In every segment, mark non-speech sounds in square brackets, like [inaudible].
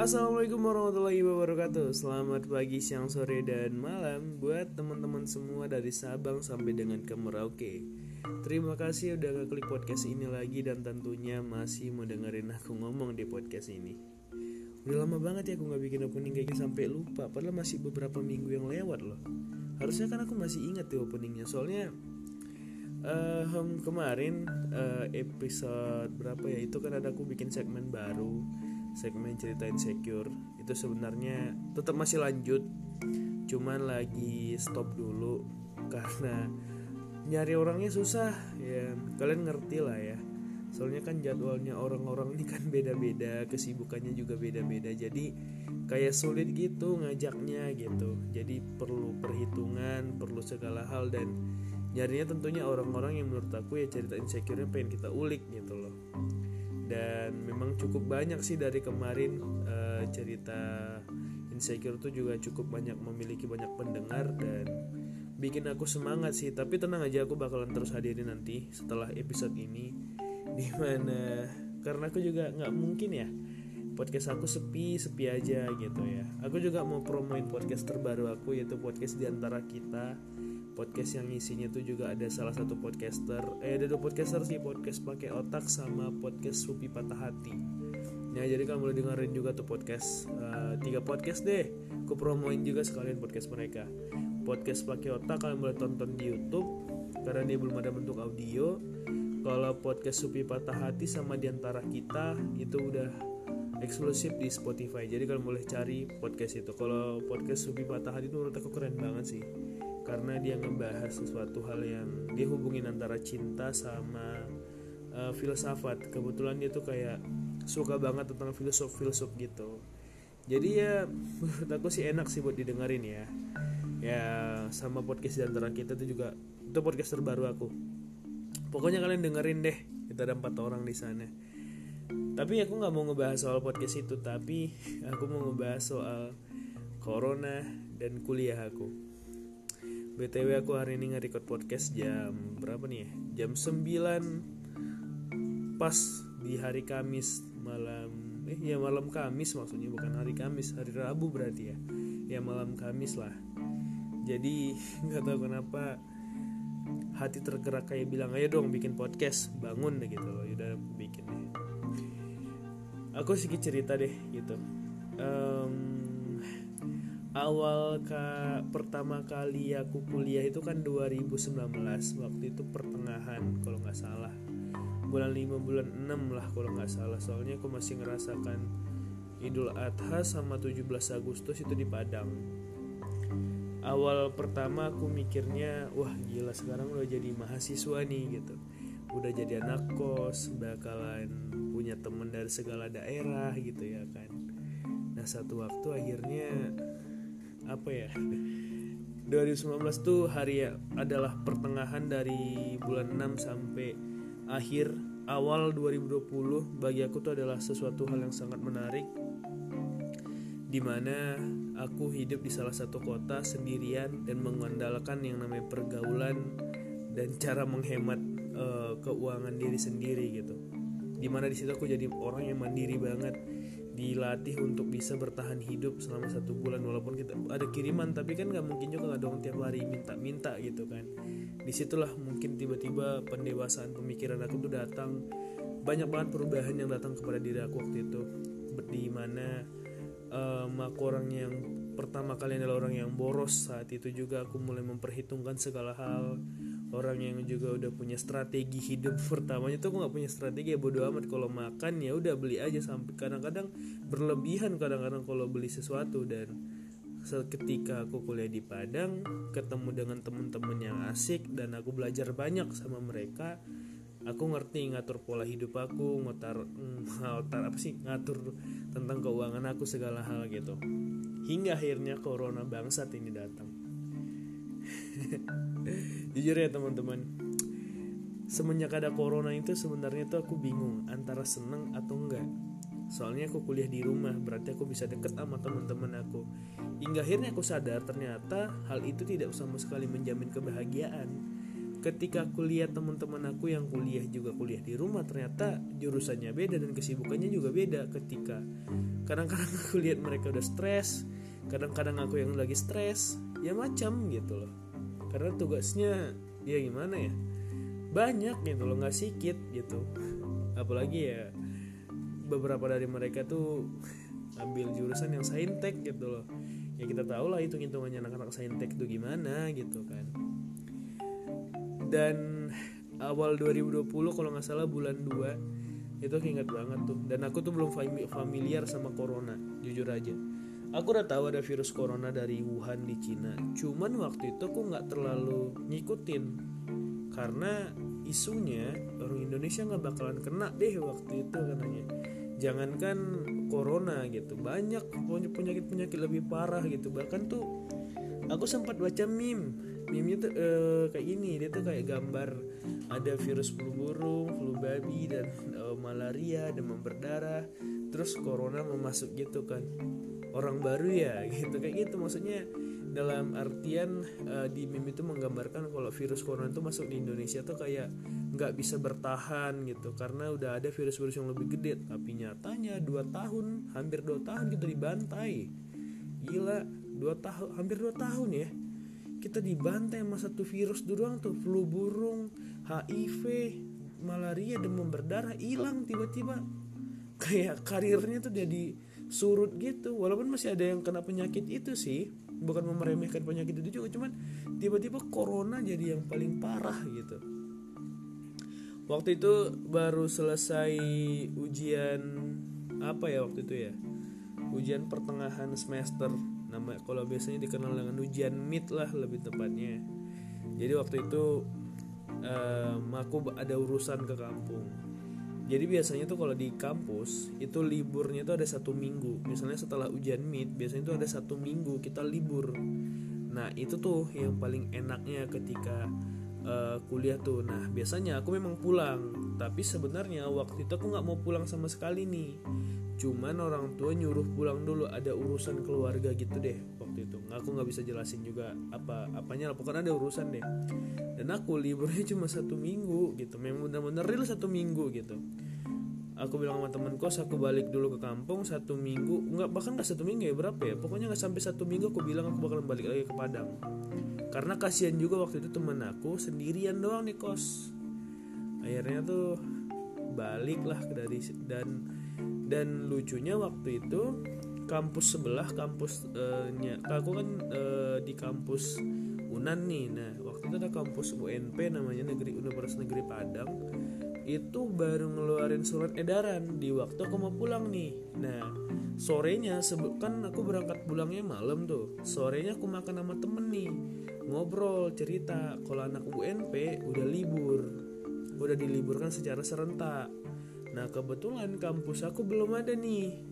Assalamualaikum warahmatullahi wabarakatuh. Selamat pagi, siang, sore, dan malam Buat teman-teman semua dari Sabang sampai dengan ke Merauke. Terima kasih udah ngeklik podcast ini lagi Dan tentunya masih mau dengerin aku ngomong di podcast ini. Udah lama banget ya aku gak bikin opening kayak gini sampai lupa. Padahal masih beberapa minggu yang lewat loh. Harusnya kan aku masih ingat tuh openingnya. Soalnya uh, kemarin uh, episode berapa ya? Itu kan ada aku bikin segmen baru segmen cerita insecure itu sebenarnya tetap masih lanjut cuman lagi stop dulu [laughs] karena nyari orangnya susah ya. Kalian ngerti lah ya. Soalnya kan jadwalnya orang-orang ini kan [laughs] beda-beda kesibukannya juga beda-beda. Jadi kayak sulit gitu ngajaknya gitu. Jadi perlu perhitungan perlu segala hal dan nyarinya tentunya orang-orang yang menurut aku ya cerita insecure pengen kita ulik gitu loh. Dan memang cukup banyak sih dari kemarin uh, cerita insecure itu juga cukup banyak memiliki banyak pendengar dan bikin aku semangat sih. Tapi tenang aja aku bakalan terus hadirin nanti setelah episode ini. [laughs] Di mana karena aku juga nggak mungkin ya podcast aku sepi sepi aja gitu ya. Aku juga mau promoin podcast terbaru aku yaitu podcast di antara kita podcast yang isinya tuh juga ada salah satu podcaster. Eh ada dua podcaster sih podcast pakai otak sama podcast supi patah hati. Ya jadi kalian boleh dengerin juga tuh podcast uh, tiga podcast deh. Aku promoin juga sekalian podcast mereka. Podcast pakai otak kalian boleh tonton di YouTube karena dia belum ada bentuk audio. Kalau podcast supi patah hati sama di antara kita itu udah eksklusif di Spotify. Jadi kalian boleh cari podcast itu. Kalau podcast supi patah hati itu menurut aku keren banget sih karena dia ngebahas sesuatu hal yang dia hubungin antara cinta sama uh, filsafat. Kebetulan dia tuh kayak suka banget tentang filsuf filsuf gitu. Jadi ya [laughs] menurut aku sih enak sih buat didengerin ya. Ya sama podcast di antara kita tuh juga itu podcast terbaru aku. Pokoknya kalian dengerin deh kita ada empat orang di sana. Tapi aku nggak mau ngebahas soal podcast itu tapi [laughs] aku mau ngebahas soal corona dan kuliah aku BTW aku hari ini nge-record podcast jam berapa nih ya? Jam 9 pas di hari Kamis malam eh ya malam Kamis maksudnya bukan hari Kamis, hari Rabu berarti ya. Ya malam Kamis lah. Jadi [laughs] nggak tahu kenapa hati tergerak kayak bilang ayo dong bikin podcast bangun deh gitu loh udah bikin deh aku sedikit cerita deh gitu um, awal ka pertama kali aku kuliah itu kan 2019 waktu itu pertengahan kalau nggak salah. Bulan 5 bulan 6 lah kalau nggak salah soalnya aku masih ngerasakan Idul Adha sama 17 Agustus itu di Padang. Awal pertama aku mikirnya wah gila sekarang udah jadi mahasiswa nih gitu. Udah jadi anak kos bakalan punya temen dari segala daerah gitu ya kan. Nah satu waktu akhirnya apa ya? [laughs] 2019 tuh hari ya adalah pertengahan dari bulan 6 sampai akhir awal 2020 bagi aku tuh adalah sesuatu hal yang sangat menarik. Di mana aku hidup di salah satu kota sendirian dan mengandalkan yang namanya pergaulan dan cara menghemat uh, keuangan diri sendiri gitu. Di mana di situ aku jadi orang yang mandiri banget dilatih untuk bisa bertahan hidup selama satu bulan walaupun kita ada kiriman tapi kan nggak mungkin juga nggak dong tiap hari minta-minta gitu kan. Di situlah mungkin tiba-tiba pendewasaan pemikiran aku tuh datang. Banyak banget perubahan yang datang kepada diri aku waktu itu. Di mana um, aku orang yang pertama kali adalah orang yang boros. Saat itu juga aku mulai memperhitungkan segala hal orang yang juga udah punya strategi hidup pertamanya tuh aku nggak punya strategi ya bodo amat. Kalau makan ya udah beli aja sampai kadang-kadang berlebihan kadang-kadang kalau beli sesuatu. Dan ketika aku kuliah di Padang ketemu dengan temen-temen yang asik dan aku belajar banyak sama mereka aku ngerti ngatur pola hidup aku ngatur ngatur apa sih ngatur tentang keuangan aku segala hal gitu. Hingga akhirnya corona bangsat ini datang [laughs] jujur ya teman-teman. Semenjak ada corona itu sebenarnya tuh aku bingung antara seneng atau enggak. Soalnya aku kuliah di rumah berarti aku bisa deket sama teman-teman aku. Hingga akhirnya aku sadar ternyata hal itu tidak sama sekali menjamin kebahagiaan. Ketika aku lihat teman-teman aku yang kuliah juga kuliah di rumah ternyata jurusannya beda dan kesibukannya juga beda ketika kadang-kadang aku lihat mereka udah stres kadang-kadang aku yang lagi stres ya macam gitu loh karena tugasnya ya gimana ya? Banyak gitu loh nggak sedikit gitu. Apalagi ya beberapa dari mereka tuh ambil jurusan yang saintek gitu loh. Ya kita tahu lah itu hitungannya anak-anak saintek itu gimana gitu kan. Dan awal 2020 kalau nggak salah bulan 2 itu ingat banget tuh. Dan aku tuh belum familiar sama corona jujur aja aku udah tahu ada virus corona dari Wuhan di Cina. Cuman waktu itu aku nggak terlalu ngikutin. Karena isunya orang Indonesia nggak bakalan kena deh waktu itu katanya. Jangankan corona gitu banyak penyakit penyakit lebih parah gitu. Bahkan tuh aku sempat baca meme. Meme itu uh, kayak gini dia tuh kayak gambar ada virus flu burung flu babi dan uh, malaria demam berdarah. Terus corona mau masuk gitu kan orang baru ya gitu. Kayak gitu maksudnya dalam artian uh, di meme itu menggambarkan kalau virus corona itu masuk di Indonesia tuh kayak nggak bisa bertahan gitu. Karena udah ada virus-virus yang lebih gede tapi nyatanya dua tahun hampir dua tahun kita dibantai. Gila dua tahun hampir dua tahun ya kita dibantai sama satu virus doang tuh. Flu burung HIV malaria demam berdarah hilang tiba-tiba. Kayak karirnya tuh jadi surut gitu. Walaupun masih ada yang kena penyakit itu sih. Bukan meremehkan penyakit itu juga cuman tiba-tiba corona jadi yang paling parah gitu. Waktu itu baru selesai ujian apa ya waktu itu ya? Ujian pertengahan semester. Nama kalau biasanya dikenal dengan ujian mid lah lebih tepatnya. Jadi waktu itu um, aku ada urusan ke kampung jadi biasanya tuh kalau di kampus itu liburnya tuh ada satu minggu. Misalnya setelah ujian mid biasanya tuh ada satu minggu kita libur. Nah itu tuh yang paling enaknya ketika uh, kuliah tuh. Nah biasanya aku memang pulang tapi sebenarnya waktu itu aku nggak mau pulang sama sekali nih. Cuman orang tua nyuruh pulang dulu ada urusan keluarga gitu deh waktu itu. Aku nggak bisa jelasin juga apa apanya pokoknya ada urusan deh. Dan aku liburnya cuma satu minggu gitu memang benar-benar real satu minggu gitu. Aku bilang sama temen kos aku balik dulu ke kampung satu minggu. Nggak bahkan nggak satu minggu ya berapa ya? Pokoknya nggak sampai satu minggu aku bilang aku bakalan balik lagi ke Padang. Karena kasihan juga waktu itu temen aku sendirian doang nih kos akhirnya tuh balik lah dari dan dan lucunya waktu itu kampus sebelah kampusnya uh, aku kan uh, di kampus Unan nih. Nah waktu itu ada kampus UNP namanya negeri Universitas Negeri Padang. Itu baru ngeluarin surat edaran di waktu aku mau pulang nih. Nah sorenya kan aku berangkat pulangnya malam tuh. Sorenya aku makan sama temen nih. Ngobrol cerita. Kalau anak UNP udah libur udah diliburkan secara serentak. Nah kebetulan kampus aku belum ada nih.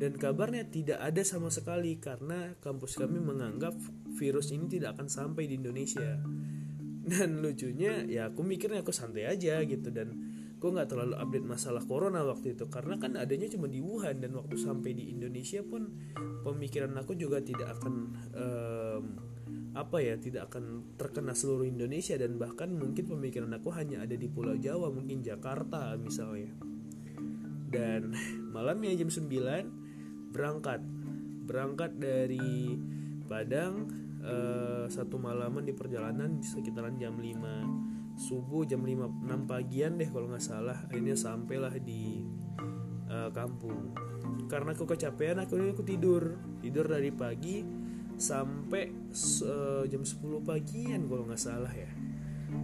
Dan kabarnya tidak ada sama sekali karena kampus kami menganggap virus ini tidak akan sampai di Indonesia. Dan lucunya ya aku mikirnya aku santai aja gitu dan gue nggak terlalu update masalah corona waktu itu. Karena kan adanya cuma di Wuhan dan waktu sampai di Indonesia pun pemikiran aku juga tidak akan um, apa ya tidak akan terkena seluruh Indonesia dan bahkan mungkin pemikiran aku hanya ada di Pulau Jawa mungkin Jakarta misalnya. Dan [laughs] malamnya jam 9 berangkat. Berangkat dari Padang uh, satu malaman di perjalanan sekitaran jam 5 subuh jam 5 6 pagian deh kalau nggak salah. Akhirnya sampailah di uh, kampung. Karena aku kecapean aku aku tidur. Tidur dari pagi sampai uh, jam 10 pagian kalau nggak salah ya.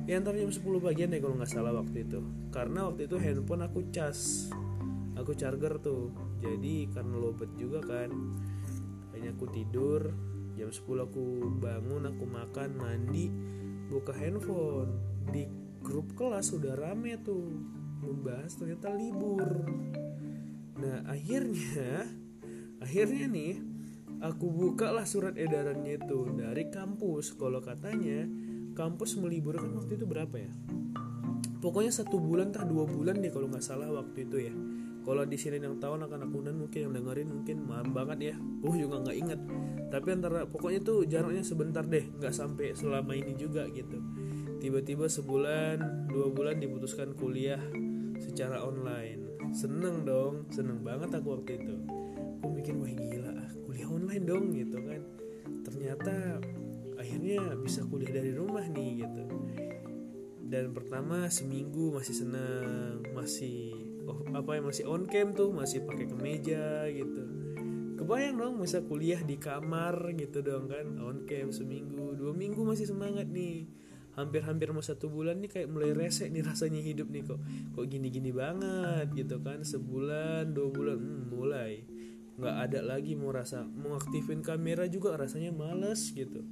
Ya antara jam 10 pagian deh kalau nggak salah waktu itu. Karena waktu itu handphone aku cas aku charger tuh. Jadi karena lobet juga kan. Akhirnya aku tidur jam 10 aku bangun aku makan mandi buka handphone. Di grup kelas sudah rame tuh membahas ternyata libur. Nah akhirnya [laughs] akhirnya nih aku buka lah surat edarannya itu dari kampus. Kalau katanya kampus meliburkan waktu itu berapa ya? Pokoknya satu bulan tak dua bulan deh kalau nggak salah waktu itu ya. Kalau di sini yang tahu anak-anak mungkin yang dengerin mungkin maaf banget ya. Gue juga nggak inget tapi antara pokoknya tuh jaraknya sebentar deh nggak sampai selama ini juga gitu. Tiba-tiba sebulan dua bulan diputuskan kuliah secara online. Seneng dong seneng banget aku waktu itu. Aku mikir wah gila kuliah online dong gitu kan. Ternyata akhirnya bisa kuliah dari rumah nih gitu. Dan pertama seminggu masih seneng masih oh, apa ya masih on cam tuh masih pakai kemeja gitu. Kebayang dong masa kuliah di kamar gitu dong kan on cam seminggu dua minggu masih semangat nih. Hampir-hampir mau satu bulan nih kayak mulai resek nih rasanya hidup nih kok. Kok gini-gini banget gitu kan sebulan dua bulan hmm, mulai nggak ada lagi mau rasa mau aktifin kamera juga rasanya males gitu.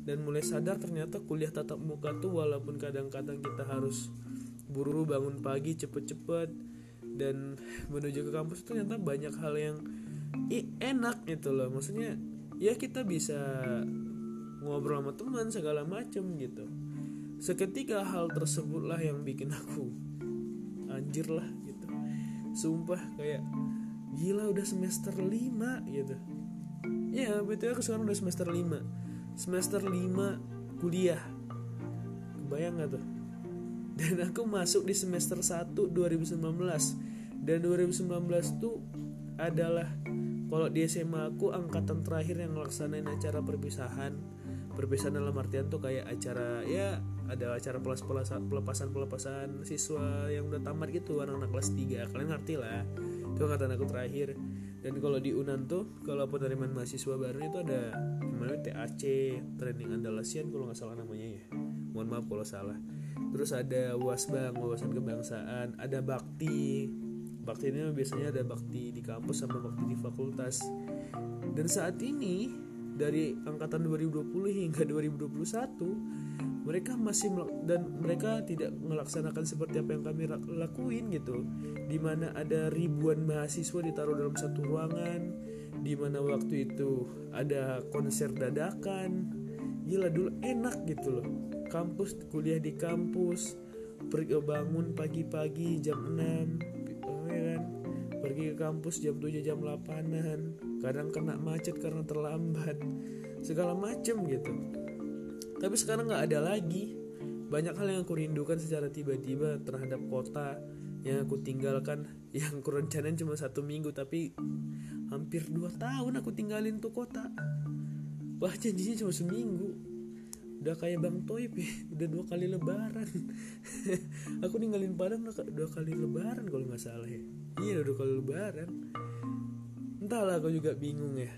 Dan mulai sadar ternyata kuliah tatap muka tuh walaupun kadang-kadang kita harus buru bangun pagi cepet-cepet dan menuju ke kampus ternyata banyak hal yang enak gitu loh. Maksudnya ya kita bisa ngobrol sama teman segala macem gitu. Seketika hal tersebutlah yang bikin aku anjir lah gitu. Sumpah kayak gila udah semester 5 gitu. Ya betul aku sekarang udah semester 5 semester 5 kuliah. Kebayang gak tuh? Dan aku masuk di semester 1 2019 dan 2019 tuh adalah kalau di SMA aku angkatan terakhir yang ngelaksanain acara perpisahan. Perpisahan dalam artian tuh kayak acara ya ada acara pelepasan pelepasan pelepasan siswa yang udah tamat gitu anak-anak kelas 3 kalian ngerti lah itu angkatan aku terakhir. Dan kalau di Unan tuh kalau penerimaan mahasiswa baru itu ada namanya TAC Training Andalasian kalau nggak salah namanya ya. Mohon maaf kalau salah. Terus ada wasbang wawasan kebangsaan ada bakti. Bakti ini biasanya ada bakti di kampus sama bakti di fakultas. Dan saat ini dari angkatan 2020 hingga 2021 mereka masih dan mereka tidak melaksanakan seperti apa yang kami lakuin gitu. Di mana ada ribuan mahasiswa ditaruh dalam satu ruangan di mana waktu itu ada konser dadakan. Gila dulu enak gitu loh. Kampus kuliah di kampus pergi bangun pagi-pagi jam 6 oh ya kan ke kampus jam 7 jam 8an kadang kena macet karena terlambat. Segala macem gitu. Tapi sekarang nggak ada lagi. Banyak hal yang aku rindukan secara tiba-tiba terhadap kota yang aku tinggalkan [laughs] yang aku rencanain cuma satu minggu tapi hampir dua tahun aku tinggalin tuh kota. Wah janjinya cuma seminggu. Udah kayak bang Toib ya [laughs] udah dua kali lebaran. [laughs] Aku ninggalin Padang dua kali lebaran kalau nggak salah ya iya udah kali lebaran. Entahlah aku juga bingung ya.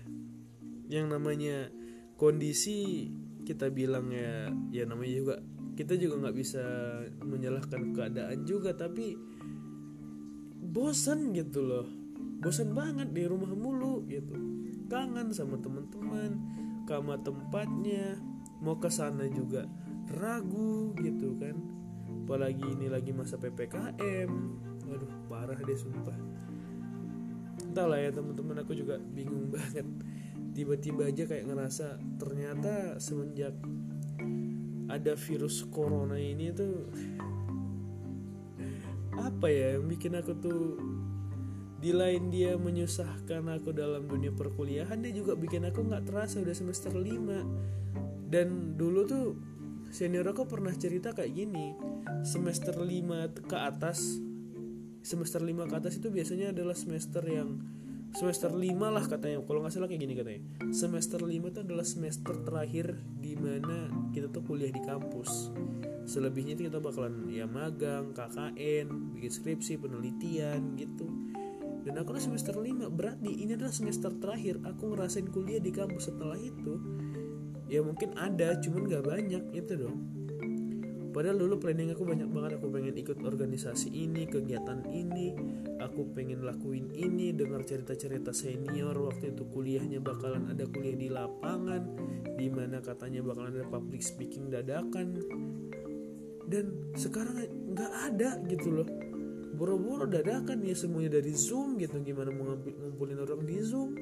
Yang namanya kondisi kita bilang ya ya namanya juga kita juga nggak bisa menyalahkan keadaan juga tapi bosan gitu loh. Bosan banget di rumah mulu gitu. Kangen sama teman-teman kama tempatnya. Mau ke sana juga ragu gitu kan. Apalagi ini lagi masa ppkm waduh parah deh sumpah. Entahlah ya teman-teman aku juga bingung [laughs] banget. Tiba-tiba aja kayak ngerasa ternyata semenjak ada virus corona ini tuh apa ya yang bikin aku tuh di lain dia menyusahkan aku dalam dunia perkuliahan dia juga bikin aku nggak terasa udah semester 5 dan dulu tuh senior aku pernah cerita kayak gini semester 5 ke atas semester 5 ke atas itu biasanya adalah semester yang semester 5 lah katanya. Kalau nggak salah kayak gini katanya. Semester 5 itu adalah semester terakhir di mana kita tuh kuliah di kampus. Selebihnya itu kita bakalan ya magang KKN bikin skripsi penelitian gitu. Dan aku udah semester 5 berarti ini adalah semester terakhir aku ngerasain kuliah di kampus. Setelah itu ya mungkin ada cuman gak banyak itu dong Padahal dulu planning aku banyak banget. Aku pengen ikut organisasi ini, kegiatan ini. Aku pengen lakuin ini Dengar cerita-cerita senior. Waktu itu kuliahnya bakalan ada kuliah di lapangan Di mana katanya bakalan ada public speaking dadakan. Dan sekarang nggak ada gitu loh. Boro-boro dadakan ya semuanya dari Zoom gitu. Gimana mau ngumpulin orang di Zoom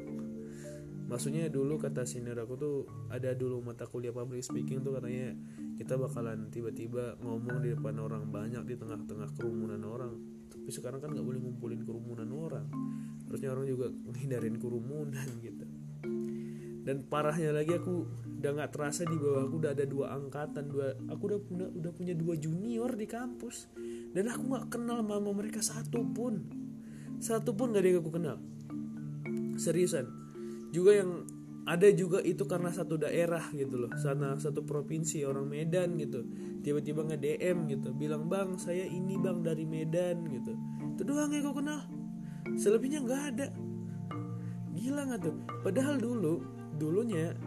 maksudnya dulu kata senior aku tuh ada dulu mata kuliah public speaking tuh katanya kita bakalan tiba-tiba ngomong di depan orang banyak di tengah-tengah kerumunan orang. Tapi sekarang kan nggak boleh ngumpulin kerumunan orang. Harusnya orang juga menghindarin kerumunan [laughs] gitu. Dan parahnya lagi aku udah nggak terasa di bawah aku udah ada dua angkatan dua aku udah punya udah punya dua junior di kampus. Dan aku nggak kenal mama mereka satu pun. Satu pun gak ada yang aku kenal. Seriusan juga yang ada juga itu karena satu daerah gitu loh. Sana satu provinsi orang Medan gitu. Tiba-tiba nge DM gitu bilang bang saya ini bang dari Medan gitu. Itu doang yang aku kenal. Selebihnya nggak ada. Gila nggak tuh? Padahal dulu dulunya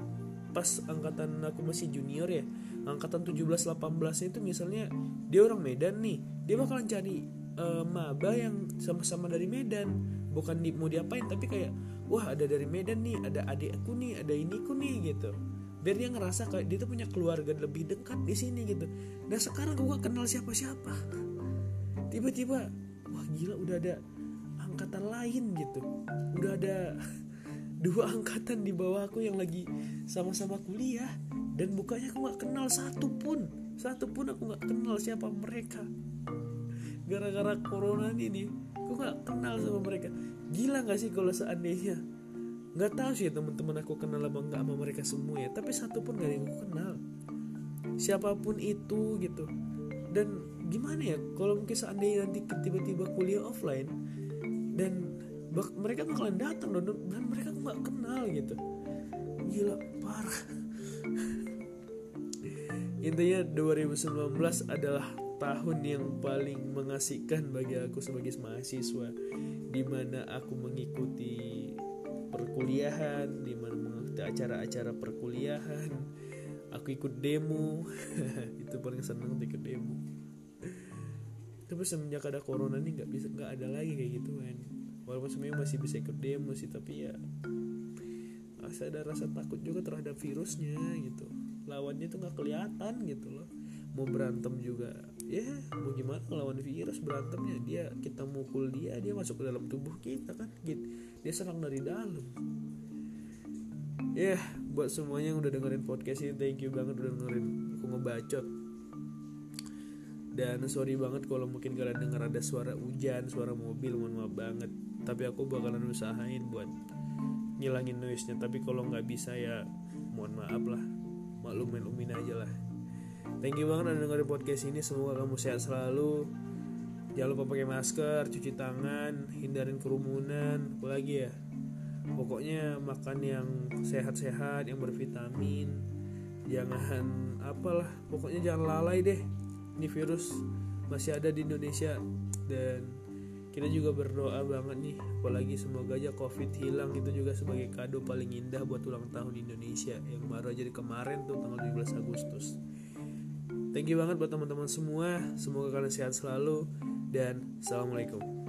pas angkatan aku masih junior ya angkatan 17 18 itu misalnya dia orang Medan nih. Dia bakalan cari uh, maba yang sama-sama dari Medan bukan di, mau diapain tapi kayak wah ada dari Medan nih ada adik aku nih ada ini ku nih gitu. Biar dia ngerasa kayak dia tuh punya keluarga lebih dekat di sini gitu. Dan sekarang gue gak kenal siapa-siapa. Tiba-tiba wah gila udah ada angkatan lain gitu. Udah ada [laughs] dua angkatan di bawah aku yang lagi sama-sama kuliah dan bukanya aku nggak kenal satu pun. Satu pun aku nggak kenal siapa mereka. Gara-gara corona ini aku nggak kenal sama mereka. Gila nggak sih kalau seandainya? Nggak tahu sih teman-teman aku kenal apa nggak sama mereka semua ya. Tapi satu pun gak ada yang aku kenal. Siapa pun itu gitu. Dan gimana ya kalau mungkin seandainya nanti tiba-tiba kuliah offline dan bak mereka bakalan datang dan, dan mereka nggak kenal gitu. Gila parah. [laughs] Intinya 2019 adalah tahun yang paling mengasihkan bagi aku sebagai mahasiswa di mana aku mengikuti perkuliahan di mana mengikuti acara-acara perkuliahan. Aku ikut demo. [laughs] Itu paling seneng ikut demo. Tapi semenjak ada corona ini nggak bisa nggak ada lagi kayak gitu kan walaupun sebenarnya masih bisa ikut demo sih tapi ya masih ada rasa takut juga terhadap virusnya gitu. Lawannya tuh nggak kelihatan gitu loh. Mau berantem juga ya mau gimana lawan virus berantemnya dia kita mukul dia dia masuk ke dalam tubuh kita kan gitu dia serang dari dalam. Ya yeah, buat semuanya yang udah dengerin podcast ini thank you banget udah dengerin aku ngebacot. Dan sorry banget kalau mungkin kalian dengar ada suara hujan suara mobil mohon maaf banget. Tapi aku bakalan usahain buat ngilangin noise nya tapi kalau nggak bisa ya mohon maaf lah. Maklumin umin aja lah thank you banget udah dengerin podcast ini. Semoga kamu sehat selalu. Jangan lupa pakai masker cuci tangan hindarin kerumunan. Apalagi ya? Pokoknya makan yang sehat-sehat yang bervitamin. Jangan apalah pokoknya jangan lalai deh. Ini virus masih ada di Indonesia dan kita juga berdoa banget nih. Apalagi semoga aja covid hilang itu juga sebagai kado paling indah buat ulang tahun Indonesia. Yang baru aja di kemarin tuh tanggal 17 Agustus thank you banget buat teman-teman semua. Semoga kalian sehat selalu dan assalamualaikum